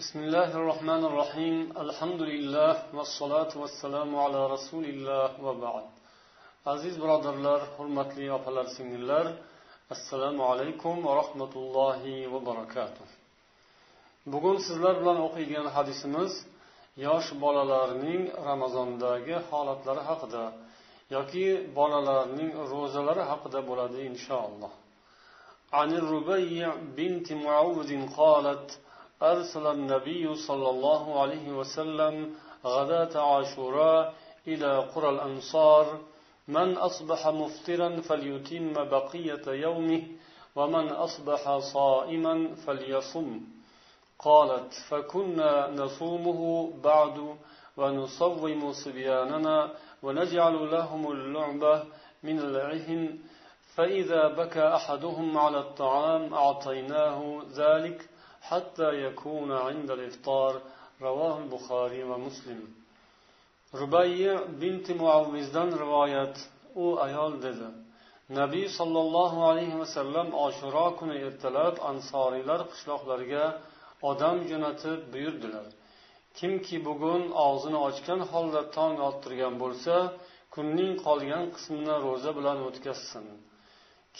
بسم الله الرحمن الرحيم الحمد لله والصلاة والسلام على رسول الله وبعد aziz birodarlar hurmatli opalar singillar assalomu alaykum va rahmatullohi va barakatuh bugun sizlar bilan o'qiydigan hadisimiz yosh bolalarning ramazondagi holatlari haqida yoki bolalarning ro'zalari haqida bo'ladi inshaalloh عن الربيع بنت معوذ قالت أرسل النبي صلى الله عليه وسلم غداة عاشوراء إلى قرى الأنصار من أصبح مفطرا فليتم بقية يومه ومن أصبح صائما فليصم. قالت فكنا نصومه بعد ونصوم صبياننا ونجعل لهم اللعبة من العهن فإذا بكى أحدهم على الطعام أعطيناه ذلك حتى يكون عند الإفطار رواه البخاري ومسلم rubayya binti muavvizdan rivoyat u ayol dedi nabiy sollallohu alayhi vasallam oshuro kuni ertalab ansoriylar qishloqlariga odam jo'natib buyurdilar kimki bugun og'zini ochgan holda tong ottirgan bo'lsa kunning qolgan qismini ro'za bilan o'tkazsin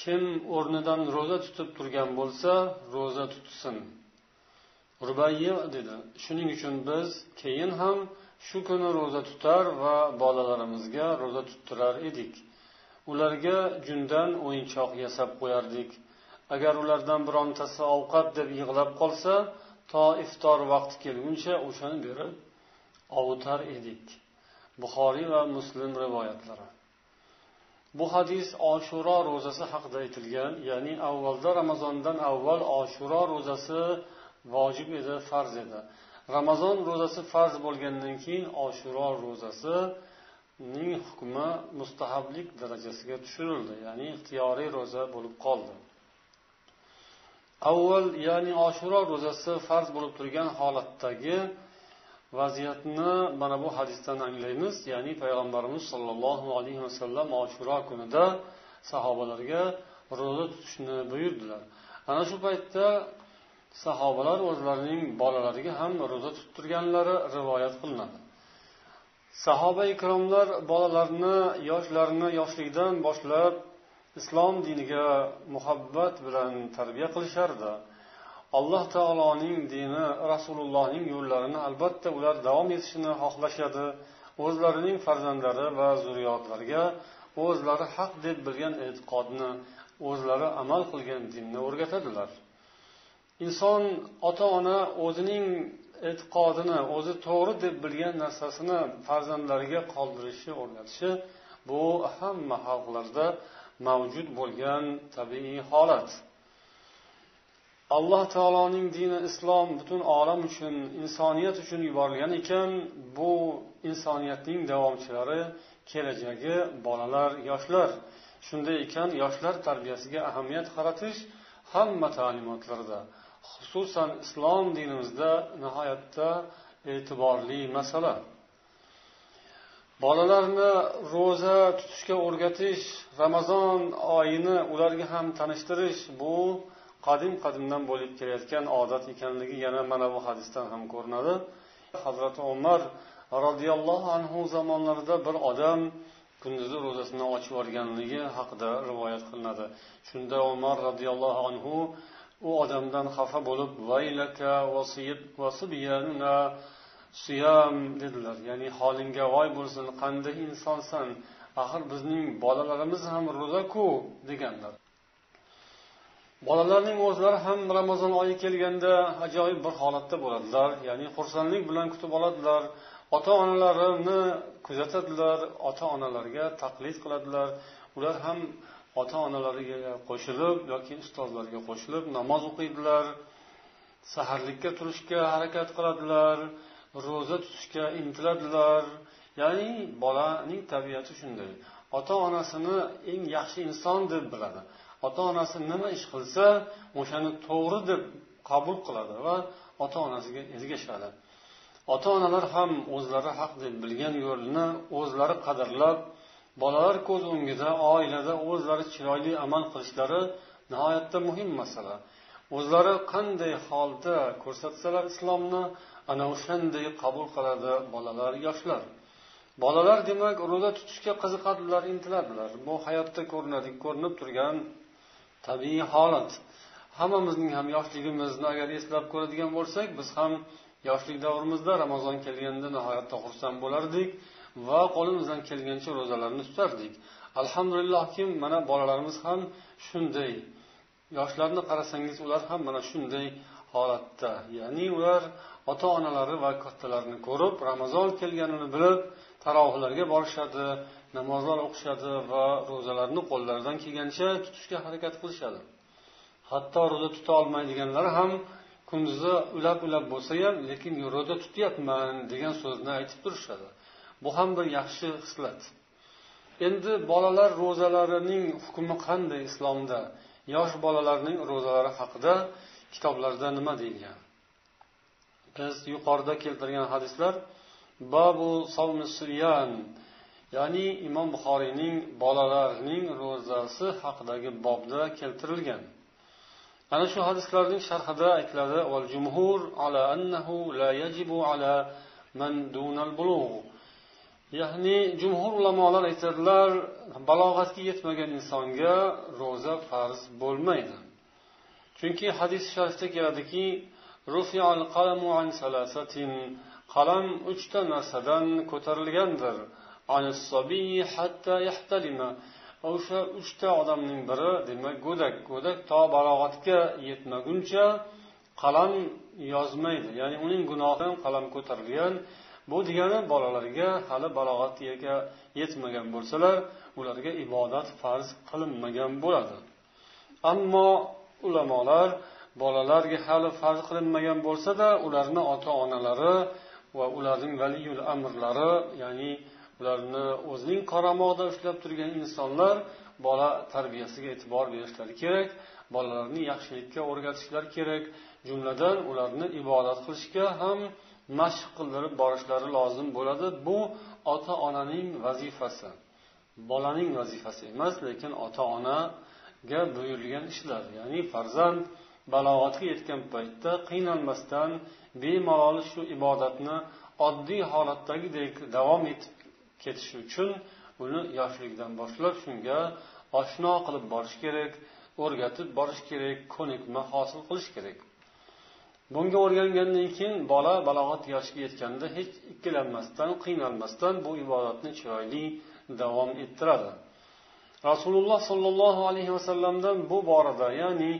kim o'rnidan ro'za tutib turgan bo'lsa ro'za tutsin rubayya dedi. Shuning uchun biz keyin ham shu kuni ro'za tutar va bolalarimizga ro'za tuttirar edik. Ularga jundan o'yinchoq yasab qo'yardik. Agar ulardan birontasi ovqat deb yig'lab qolsa to iftor vaqti kelguncha o'shani berib ovutar edik. Buxoriy va muslim rivoyatlari. Bu hadis oshuro ro'zasi haqida aytilgan ya'ni avvalda ramazondan avval oshuro ro'zasi vojib edi farz edi. Ramazon ro'zasi farz bo'lgandan keyin oshuro ro'zasining hukmi mustahablik darajasiga tushirildi ya'ni ixtiyoriy ro'za bo'lib qoldi. Avval ya'ni oshuro ro'zasi farz bo'lib turgan holatdagi vaziyatni mana bu hadisdan anglaymiz. Ya'ni payg'ambarimiz sollallohu alayhi vasallam oshuro kunida sahobalarga ro'za tutishni buyurdilar. Ana shu paytda sahobalar o'zlarining bolalariga ham ro'za tuttirganlari rivoyat qilinadi. Sahoba ikromlar bolalarni yoshlarini yoshlikdan boshlab islom diniga muhabbat bilan tarbiya qilishardi. Alloh taoloning dini rasulullohning yo'llarini albatta ular davom etishini xohlashadi. O'zlarining farzandlari va zurriyotlariga o'zlari haq deb bilgan e'tiqodni o'zlari amal qilgan dinni o'rgatadilar. Inson ota ona o'zining e'tiqodini o'zi to'g'ri deb bilgan narsasini farzandlariga qoldirishi o'rgatishi bu hamma xalqlarda mavjud bo'lgan tabiiy holat. Alloh taoloning dini islom butun olam uchun insoniyat uchun yuborilgan ekan bu insoniyatning davomchilari kelajagi bolalar yoshlar. Shunday ekan yoshlar tarbiyasiga ahamiyat qaratish hamma ta'limotlarda xususan islom dinimizda nihoyatda e'tiborli masala. Bolalarni ro'za tutishga o'rgatish ramazon oyini ularga ham tanishtirish bu qadim qadimdan bo'lib kelayotgan odat ekanligi yana mana bu hadisdan ham ko'rinadi. Hazrati umar roziyallohu anhu zamonlarida bir odam kunduzi ro'zasini ochib yuborganligi haqida rivoyat qilinadi. Shunda umar roziyallohu anhu u odamdan xafa bo'lib vaylaka suyam dedilar. Ya'ni holingga voy bo'lsin qanday insonsan axir bizning bolalarimiz ham ro'zaku deganlar. Bolalarning o'zlari ham ramazon oyi kelganda ajoyib bir holatda bo'ladilar. Ya'ni xursandlik bilan kutib oladilar ota onalarini kuzatadilar ota onalarga taqlid qiladilar. Ular ham ota onalariga qo'shilib yoki ustozlarga qo'shilib namoz o'qiydilar saharlikka turishga harakat qiladilar ro'za tutishga intiladilar. Ya'ni bolaning tabiati shunday. Ota onasini eng yaxshi inson deb biladi. Ota onasi nima ish qilsa o'shani to'g'ri deb qabul qiladi va ota onasiga ergashadi. Ota onalar ham o'zlari haq deb bilgan yo'lni o'zlari qadrlab bolalar ko'z o'ngida oilada o'zlari chiroyli amal qilishlari nihoyatda muhim masala. O'zlari qanday holda ko'rsatsalar islomni ana o'shanday qabul qiladi bolalar yoshlar. Bolalar demak ro'za tutishga qiziqadilar intiladilar. Bu hayotda ko'rinadi ko'rinib turgan tabiiy holat. Hammamizning ham yoshligimizni agar eslab ko'radigan bo'lsak biz ham yoshlik davrimizda ramazon kelganda nihoyatda xursand bo'lardik. Va qo'limizdan kelgancha ro'zalarni tutardik. Alhamdulillahki mana bolalarimiz ham shunday. Yoshlarni qarasangiz ular ham mana shunday holatda. Ya'ni ular ota onalari va kattalarini ko'rib ramazon kelganini bilib tarohlarga borishadi namozlar o'qishadi va ro'zalarni qo'llaridan kelgancha tutishga harakat qilishadi. Hatto ro'za tuta olmaydiganlar ham kunduzi ulab ulab bo'lsa ham lekin ro'za tutyapman degan so'zni aytib turishadi. Bu ham bir yaxshi xislat. Endi bolalar ro'zalarining hukmi qanday islomda? Yosh bolalarning ro'zalari haqida kitoblarda nima deyilgan? Biz yuqorida keltirgan hadislar babu siyam ya'ni imom buxoriyning bolalarning ro'zasi haqidagi bobda keltirilgan. Ana shu hadislarning sharhida aytiladi ya'ni jumhur ulamolar aytadilar balog'atga yetmagan insonga ro'za farz bo'lmaydi. Chunki hadis sharifda keladiki qalam uchta narsadan ko'tarilgandir o'sha uchta odamning biri demak go'dak go'dak to balog'atga yetmaguncha qalam yozmaydi. Ya'ni uning gunohidan qalam ko'tarilgan bu degani bolalarga hali balog'atga yetmagan bo'lsalar ularga ibodat farz qilinmagan bo'ladi. Ammo ulamolar bolalarga hali farz qilinmagan bo'lsada ularni ota onalari va ularning valiyul amrlari ya'ni ularni o'zining qaramog'ida ushlab turgan insonlar bola tarbiyasiga e'tibor berishlari kerak bolalarni yaxshilikka o'rgatishlari kerak jumladan ularni ibodat qilishga ham mashq qildirib borishlari lozim bo'ladi. Bu ota onaning vazifasi. Bolaning vazifasi emas lekin ota onaga buyurilgan ishlar ya'ni farzand balog'atga yetgan paytda qiynalmasdan bemalol shu ibodatni oddiy holatdagidek davom etib ketishi uchun uni yoshligidan boshlab shunga oshno qilib borish kerak o'rgatib borish kerak ko'nikma hosil qilish kerak. Bunga o'rgangandan keyin bola balog'at yoshiga yetganda hech ikkilanmasdan qiynalmasdan bu ibodatni chiroyli davom ettiradi. Rasululloh sollallohu alayhi vasallamdan bu borada ya'ni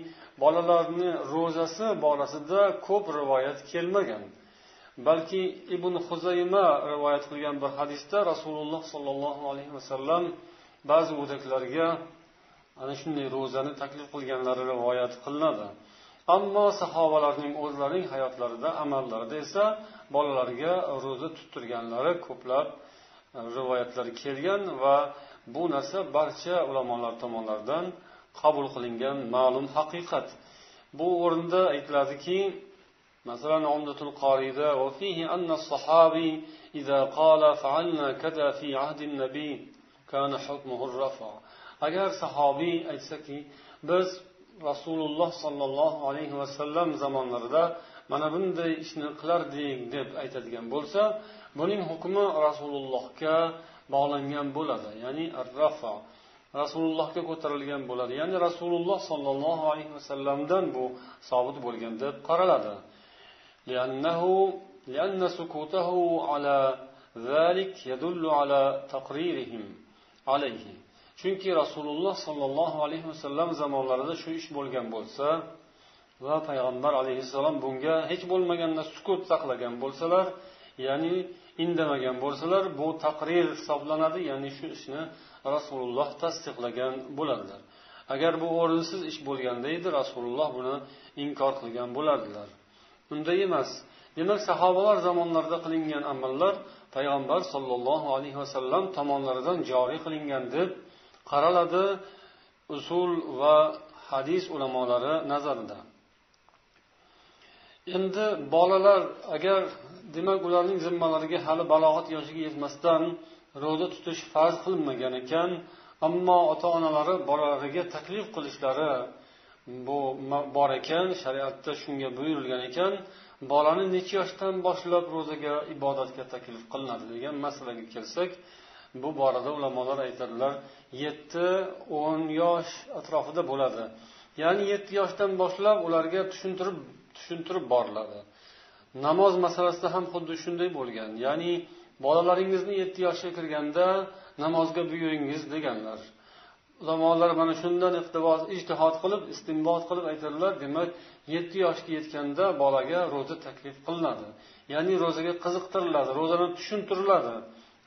bolalarni ro'zasi borasida ko'p rivoyat kelmagan. Balki ibn huzayma rivoyat qilgan bir hadisda rasululloh sollallohu alayhi vasallam ba'zi o'daklarga ana shunday ro'zani taklif qilganlari rivoyat qilinadi. ammo sahobalarning o'zlarining hayotlarida amallarida esa bolalarga ro'za tuttirganlari ko'plab e, rivoyatlar kelgan va bu narsa barcha ulamolar tomonidan qabul qilingan ma'lum haqiqat bu o'rinda aytiladiki masalan umdatul qoriyda وفيه أن الصحابي إذا قال فعلنا كذا في عهد النبي كان حكمه الرفع agar sahobiy aytsaki biz rasululloh sollallohu alayhi vasallam zamonlarida mana bunday ishni qilardik deb aytadigan bo'lsa buning hukmi rasulullohga bog'langan bo'ladi ya'ni rafa rasulullohga ko'tarilgan bo'ladi ya'ni rasululloh sollallohu alayhi vasallamdan bu sobit bo'lgan deb qaraladi لأن سكوته على ذلك يدل على تقريرهم عليه chunki rasululloh sollallohu alayhi vasallam zamonlarida shu ish bo'lgan bo'lsa va payg'ambar alayhissalom bunga hech bo'lmaganda sukut saqlagan bo'lsalar ya'ni indamagan bo'lsalar bu taqrir hisoblanadi ya'ni shu ishni rasululloh tasdiqlagan bo'ladilar. Agar bu o'rinsiz ish bo'lganda edi rasululloh buni inkor qilgan bo'lardilar. Unday emas. Demak sahobalar zamonlarida qilingan amallar payg'ambar sollallohu alayhi vasallam tomonlaridan joriy qilingan deb qaraladi usul va hadis ulamolari nazarida. Endi bolalar agar demak ularning zimmalariga hali balog'at yoshiga yetmasdan ro'za tutish farz qilinmagan ekan ammo ota onalari bolalariga taklif qilishlari bu bor ekan shariatda shunga buyurilgan ekan bolani necha yoshdan boshlab ro'zaga ibodatga taklif qilinadi degan masalaga kelsak bu borada ulamolar aytadilar yetti o'n yosh atrofida bo'ladi. Ya'ni yetti yoshdan boshlab ularga tushuntirib tushuntirib boriladi. Namoz masalasida ham xuddi shunday bo'lgan. Ya'ni bolalaringizni yetti yoshga kirganda namozga buyuringiz deganlar. Ulamolar mana shundan iqtibos ijtihod qilib istinbot qilib aytadilar demak yetti yoshga yetganda bolaga ro'za taklif qilinadi. Ya'ni ro'zaga qiziqtiriladi ro'zani tushuntiriladi.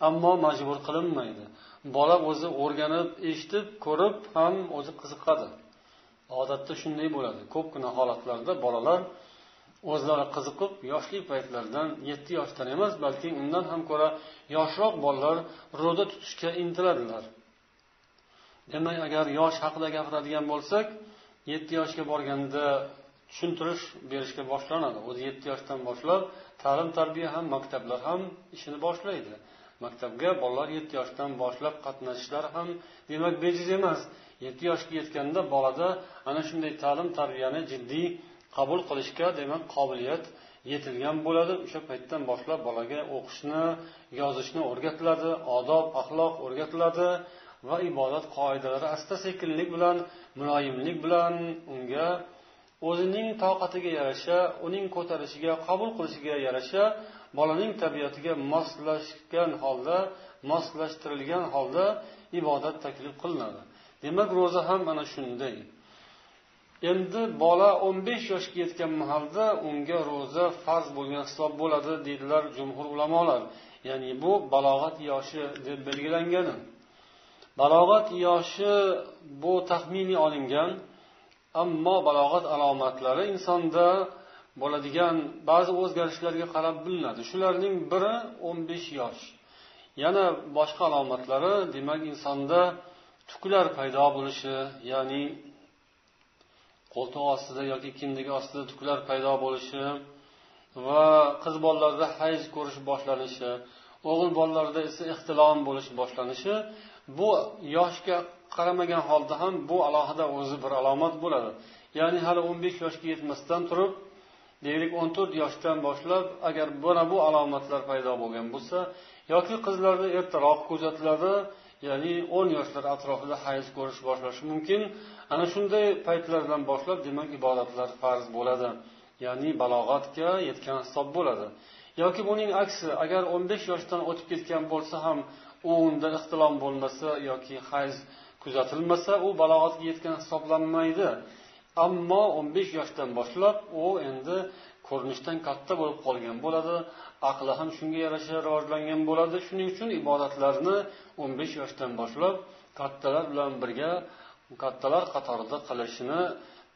Ammo majbur qilinmaydi. Bola o'zi o'rganib eshitib ko'rib ham o'zi qiziqadi. Odatda shunday bo'ladi. Ko'pgina holatlarda bolalar o'zlari qiziqib yoshlik paytlaridan yetti yoshdan emas balki undan ham ko'ra yoshroq bolalar ro'za tutishga intiladilar. Demak agar yosh haqida gapiradigan bo'lsak yetti yoshga borganda tushuntirish berishga boshlanadi. O'zi yetti yoshdan boshlab ta'lim tarbiya ham maktablar ham ishini boshlaydi. Maktabga bolalar yetti yoshdan boshlab qatnashishlari ham demak bejiz emas. Yetti yoshga yetganda bolada ana shunday ta'lim tarbiyani jiddiy qabul qilishga demak qobiliyat yetilgan bo'ladi. O'sha paytdan boshlab bolaga o'qishni yozishni o'rgatiladi odob axloq o'rgatiladi va ibodat qoidalari asta sekinlik bilan muloyimlik bilan unga o'zining toqatiga yarasha uning ko'tarishiga qabul qilishiga yarasha bolaning tabiatiga moslashgan holda moslashtirilgan holda ibodat taklif qilinadi. Demak ro'za ham mana shunday. Endi bola o'n besh yoshga yetgan mahalda unga ro'za farz bo'lgan hisob bo'ladi deydilar jumhur ulamolar. Ya'ni bu balog'at yoshi deb belgilangan balog'at yoshi bu taxminiy olingan ammo balog'at alomatlari insonda bo'ladigan ba'zi o'zgarishlarga qarab bilinadi. Shularning biri o'n besh yosh. Yana boshqa alomatlari demak insonda tuklar paydo bo'lishi ya'ni qo'ltiq ostida yoki kindigi ostida tuklar paydo bo'lishi va qiz bolalarda hayz ko'rish boshlanishi o'g'il bolalarda esa ixtilom bo'lish boshlanishi bu yoshga qaramagan holda ham bu alohida o'zi bir alomat bo'ladi. Ya'ni hali o'n besh yoshga yetmasdan turib deylik o'n to'rt yoshdan boshlab agar mana bu alomatlar paydo bo'lgan bo'lsa yoki qizlarda ertaroq kuzatiladi ya'ni o'n yoshlar atrofida hayz ko'rish boshlashi mumkin. Ana shunday paytlardan boshlab demak ibodatlar farz bo'ladi ya'ni balog'atga yetgan hisob bo'ladi. Yoki buning aksi agar o'n besh yoshdan o'tib ketgan bo'lsa ham u unda ixtilom bo'lmasa yoki hayz kuzatilmasa u balog'atga yetgan hisoblanmaydi. Ammo o'n besh yoshdan boshlab u endi ko'rinishdan katta bo'lib qolgan bo'ladi. Aqli ham shunga yarasha rivojlangan bo'ladi. Shuning uchun ibodatlarni o'n besh yoshdan boshlab kattalar bilan birga kattalar qatorida qilishini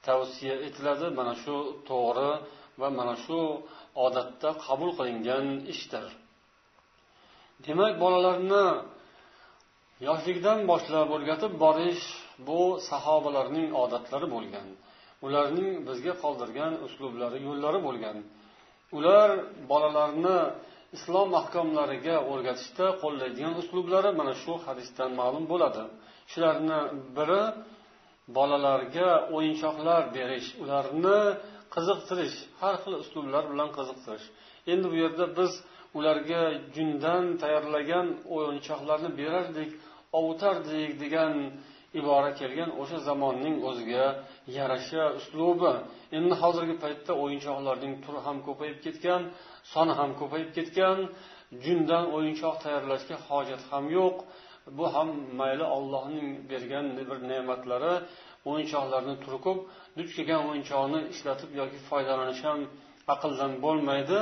tavsiya etiladi. Mana shu to'g'ri va mana shu odatda qabul qilingan ishdir. Demak bolalarni yoshlikdan boshlab o'rgatib borish bu sahobalarning odatlari bo'lgan. Ularning bizga qoldirgan uslublari yo'llari bo'lgan. Ular bolalarni islom ahkomlariga o'rgatishda qo'llaydigan uslublari mana shu hadisdan ma'lum bo'ladi. Shularni biri bolalarga o'yinchoqlar berish ularni qiziqtirish har xil uslublar bilan qiziqtirish. Endi bu yerda biz ularga jundan tayyorlagan o'yinchoqlarni berardik ovutardik degan ibora kelgan o'sha zamonning o'ziga yarasha uslubi. Endi hozirgi paytda o'yinchoqlarning turi ham ko'payib ketgan soni ham ko'payib ketgan jundan o'yinchoq tayyorlashga hojat ham yo'q. Bu ham mayli ollohning bergan bir ne'matlari o'yinchoqlarni turi ko'p duch kelgan o'yinchoqni ishlatib yoki foydalanish ham aqldan bo'lmaydi.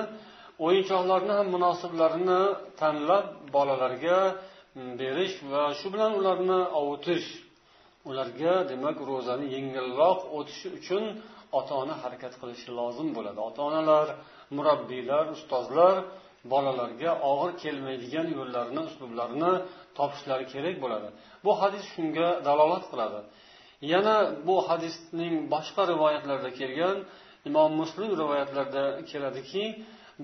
O'yinchoqlarni ham munosiblarini tanlab bolalarga berish va shu bilan ularni ovutish ularga demak ro'zani yengilroq o'tishi uchun ota ona harakat qilishi lozim bo'ladi. Ota onalar murabbiylar ustozlar bolalarga og'ir kelmaydigan yo'llarni uslublarni topishlari kerak bo'ladi. Bu hadis shunga dalolat qiladi. Yana bu hadisning boshqa rivoyatlarida kelgan imom muslim rivoyatlarida keladiki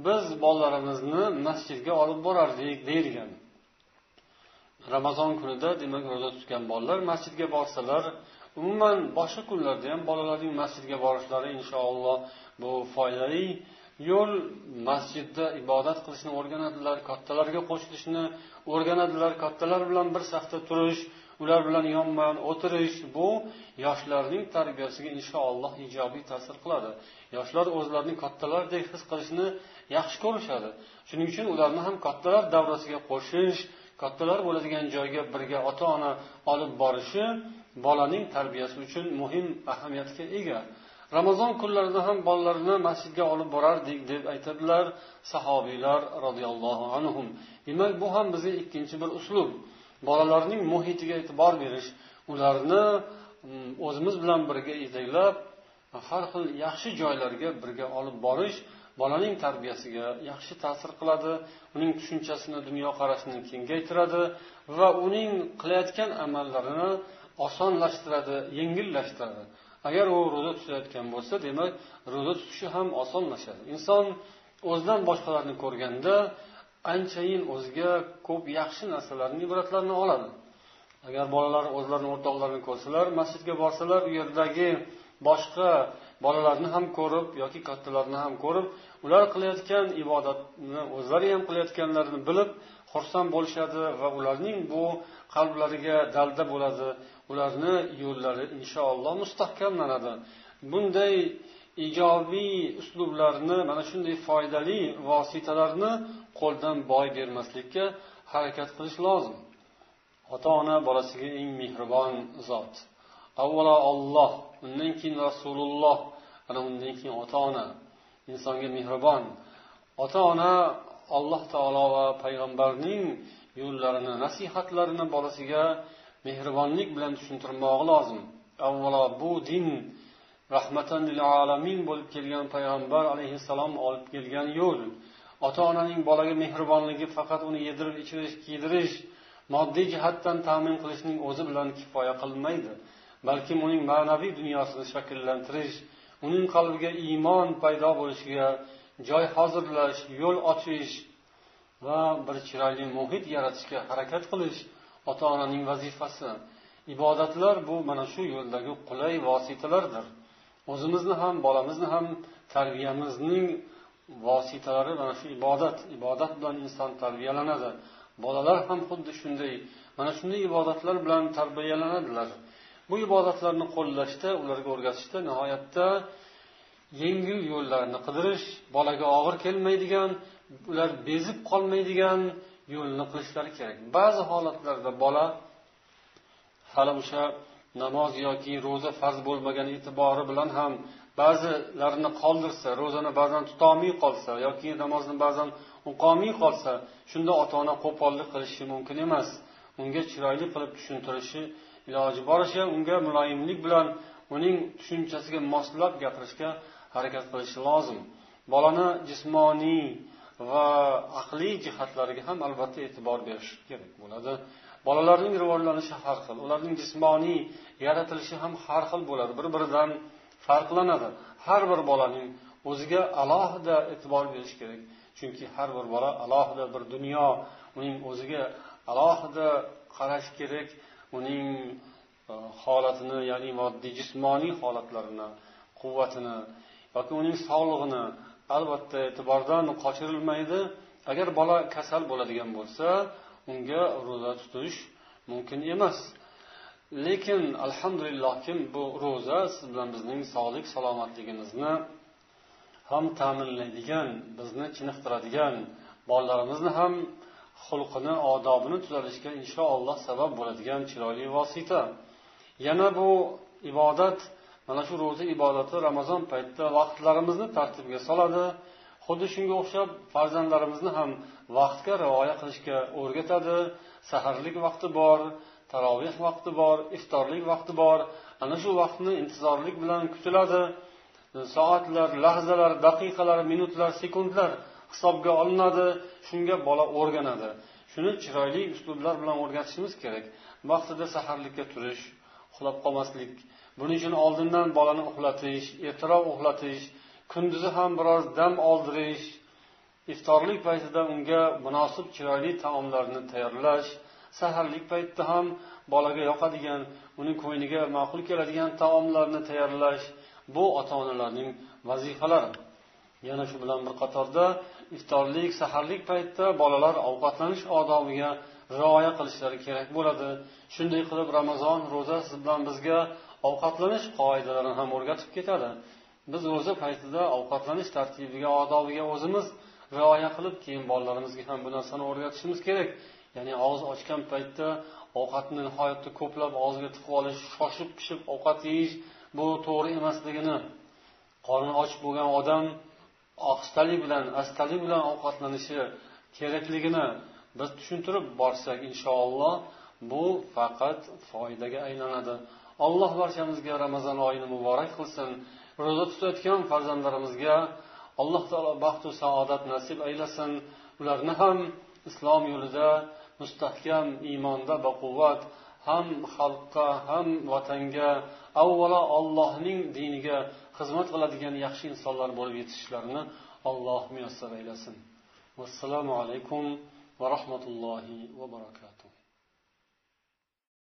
biz bolalarimizni masjidga olib borardik deyilgan. Ramazon kunida demak ro'za tutgan bolalar masjidga borsalar umuman boshqa kunlarda ham bolalarning masjidga borishlari inshaalloh bu foydali yo'l. Masjidda ibodat qilishni o'rganadilar kattalarga qo'shilishni o'rganadilar kattalar bilan bir safda turish ular bilan yonma yon o'tirish bu yoshlarning tarbiyasiga inshaalloh ijobiy ta'sir qiladi. Yoshlar o'zlarini kattalardek his qilishni yaxshi ko'rishadi. Shuning uchun ularni ham kattalar davrasiga qo'shish kattalar bo'ladigan joyga birga ota ona olib borishi bolaning tarbiyasi uchun muhim ahamiyatga ega. Ramazon kunlarida ham bolalarni masjidga olib borardik deb aytadilar sahobiylar roziyallohu anhu demak bu ham bizga ikkinchi bir uslub. Bolalarning muhitiga e'tibor berish ularni mm, o'zimiz bilan birga yetaklab har xil yaxshi joylarga birga olib borish bolaning tarbiyasiga yaxshi ta'sir qiladi uning tushunchasini dunyoqarashini kengaytiradi va uning qilayotgan amallarini osonlashtiradi yengillashtiradi. Agar u ro'za tutayotgan bo'lsa demak ro'za tutishi ham osonlashadi. Inson o'zidan boshqalarni ko'rganda anchayin o'ziga ko'p yaxshi narsalarni ibratlarni oladi. Agar bolalar o'zlarini o'rtoqlarini ko'rsalar masjidga borsalar u yerdagi boshqa bolalarni ham ko'rib yoki kattalarni ham ko'rib ular qilayotgan ibodatni o'zlari ham qilayotganlarini bilib xursand bo'lishadi va ularning bu qalblariga dalda bo'ladi. Ularni yo'llari inshaalloh mustahkamlanadi. Bunday ijobiy uslublarni mana shunday foydali vositalarni qo'ldan boy bermaslikka harakat qilish lozim. Ota ona bolasiga eng mehribon zot. Avvalo olloh undan keyin rasululloh ana undan keyin ota ona insonga mehribon. Ota ona alloh taolo va payg'ambarning yo'llarini nasihatlarini bolasiga mehribonlik bilan tushuntirmog'i lozim. Avvalo bu din rahmatan lil alamin bo'lib kelgan payg'ambar alayhissalom olib kelgan yo'l. Ota onaning bolaga mehribonligi faqat uni yedirib ichirish kiydirish moddiy jihatdan ta'min qilishning o'zi bilan kifoya qilmaydi balkim uning ma'naviy dunyosini shakllantirish uning qalbiga iymon paydo bo'lishiga joy hozirlash yo'l ochish va bir chiroyli muhit yaratishga harakat qilish ota onaning vazifasi. Ibodatlar bu mana shu yo'ldagi qulay vositalardir. O'zimizni ham bolamizni ham tarbiyamizning vositalari mana shu ibodat ibodat bilan inson tarbiyalanadi. Bolalar ham xuddi shunday mana shunday ibodatlar bilan tarbiyalanadilar. Bu ibodatlarni qo'llashda ularga o'rgatishda nihoyatda yengil yo'llarni qidirish bolaga og'ir kelmaydigan ular bezib qolmaydigan yo'lni qilishlari kerak. Ba'zi holatlarda bola hali o'sha namoz yoki ro'za farz bo'lmagan e'tibori bilan ham ba'zilarini qoldirsa ro'zani ba'zan tutolmay qolsa yoki namozni ba'zan o'qolmay qolsa shunda ota ona qo'pollik qilishi mumkin emas. Unga chiroyli qilib tushuntirishi iloji boricha unga muloyimlik bilan uning tushunchasiga moslab gapirishga harakat qilish lozim. Bolani jismoniy va aqliy jihatlariga ham albatta e'tibor berish kerak bo'ladi. Bolalarning rivojlanishi har xil ularning jismoniy yaratilishi ham har xil bo'ladi bir biridan farqlanadi. Har bir bolaning o'ziga alohida e'tibor berish kerak chunki har bir bola alohida bir dunyo uning o'ziga alohida qarash kerak uning e, holatini ya'ni moddiy jismoniy holatlarini quvvatini yoki uning sog'lig'ini albatta e'tibordan qochirilmaydi. Agar bola kasal bo'ladigan bo'lsa unga ro'za tutish mumkin emas. Lekin alhamdulillahki bu ro'za siz bilan bizning sog'lik salomatligimizni ham ta'minlaydigan bizni chiniqtiradigan bolalarimizni ham xulqini odobini tuzalishiga inshaalloh sabab bo'ladigan chiroyli vosita. Yana bu ibodat mana shu ro'za ibodati ramazon paytida vaqtlarimizni tartibga soladi. Xuddi shunga o'xshab farzandlarimizni ham vaqtga rioya qilishga o'rgatadi. Saharlik vaqti bor taroveh vaqti bor iftorlik vaqti bor. Ana shu vaqtni intizorlik bilan kutiladi. Soatlar lahzalar daqiqalar minutlar sekundlar hisobga olinadi shunga bola o'rganadi. Shuni chiroyli uslublar bilan o'rgatishimiz kerak. Vaqtida saharlikka turish uxlab qolmaslik buning uchun oldindan bolani uxlatish ertaroq uxlatish kunduzi ham biroz dam oldirish iftorlik paytida unga munosib chiroyli taomlarni tayyorlash saharlik paytida ham bolaga yoqadigan uning ko'ngliga ma'qul keladigan taomlarni tayyorlash bu ota onalarning vazifalari. Yana shu bilan bir qatorda iftorlik saharlik paytida bolalar ovqatlanish odobiga rioya qilishlari kerak bo'ladi. Shunday qilib ramazon ro'za siz bilan bizga ovqatlanish qoidalarini ham o'rgatib ketadi. Biz ro'za paytida ovqatlanish tartibiga odobiga o'zimiz rioya qilib keyin bolalarimizga ham bu narsani o'rgatishimiz kerak. Ya'ni og'iz ochgan paytda ovqatni nihoyatda ko'plab og'ziga tiqib olish shoshib pishib ovqat yeyish bu to'g'ri emasligini qorni och bo'lgan odam ohistalik bilan astalik bilan ovqatlanishi kerakligini biz tushuntirib borsak inshaalloh bu faqat foydaga aylanadi. Alloh barchamizga ramazon oyini muborak qilsin. Ro'za tutayotgan farzandlarimizga alloh taolo baxtu saodat nasib aylasin. Ularni ham islom yo'lida mustahkam iymonda baquvvat ham xalqqa ham vatanga avvalo ollohning diniga xizmat qiladigan yaxshi insonlar bo'lib yetishishlarini alloh muyassar aylasin vassalomu alaykum va rahmatullohi va barakatuh.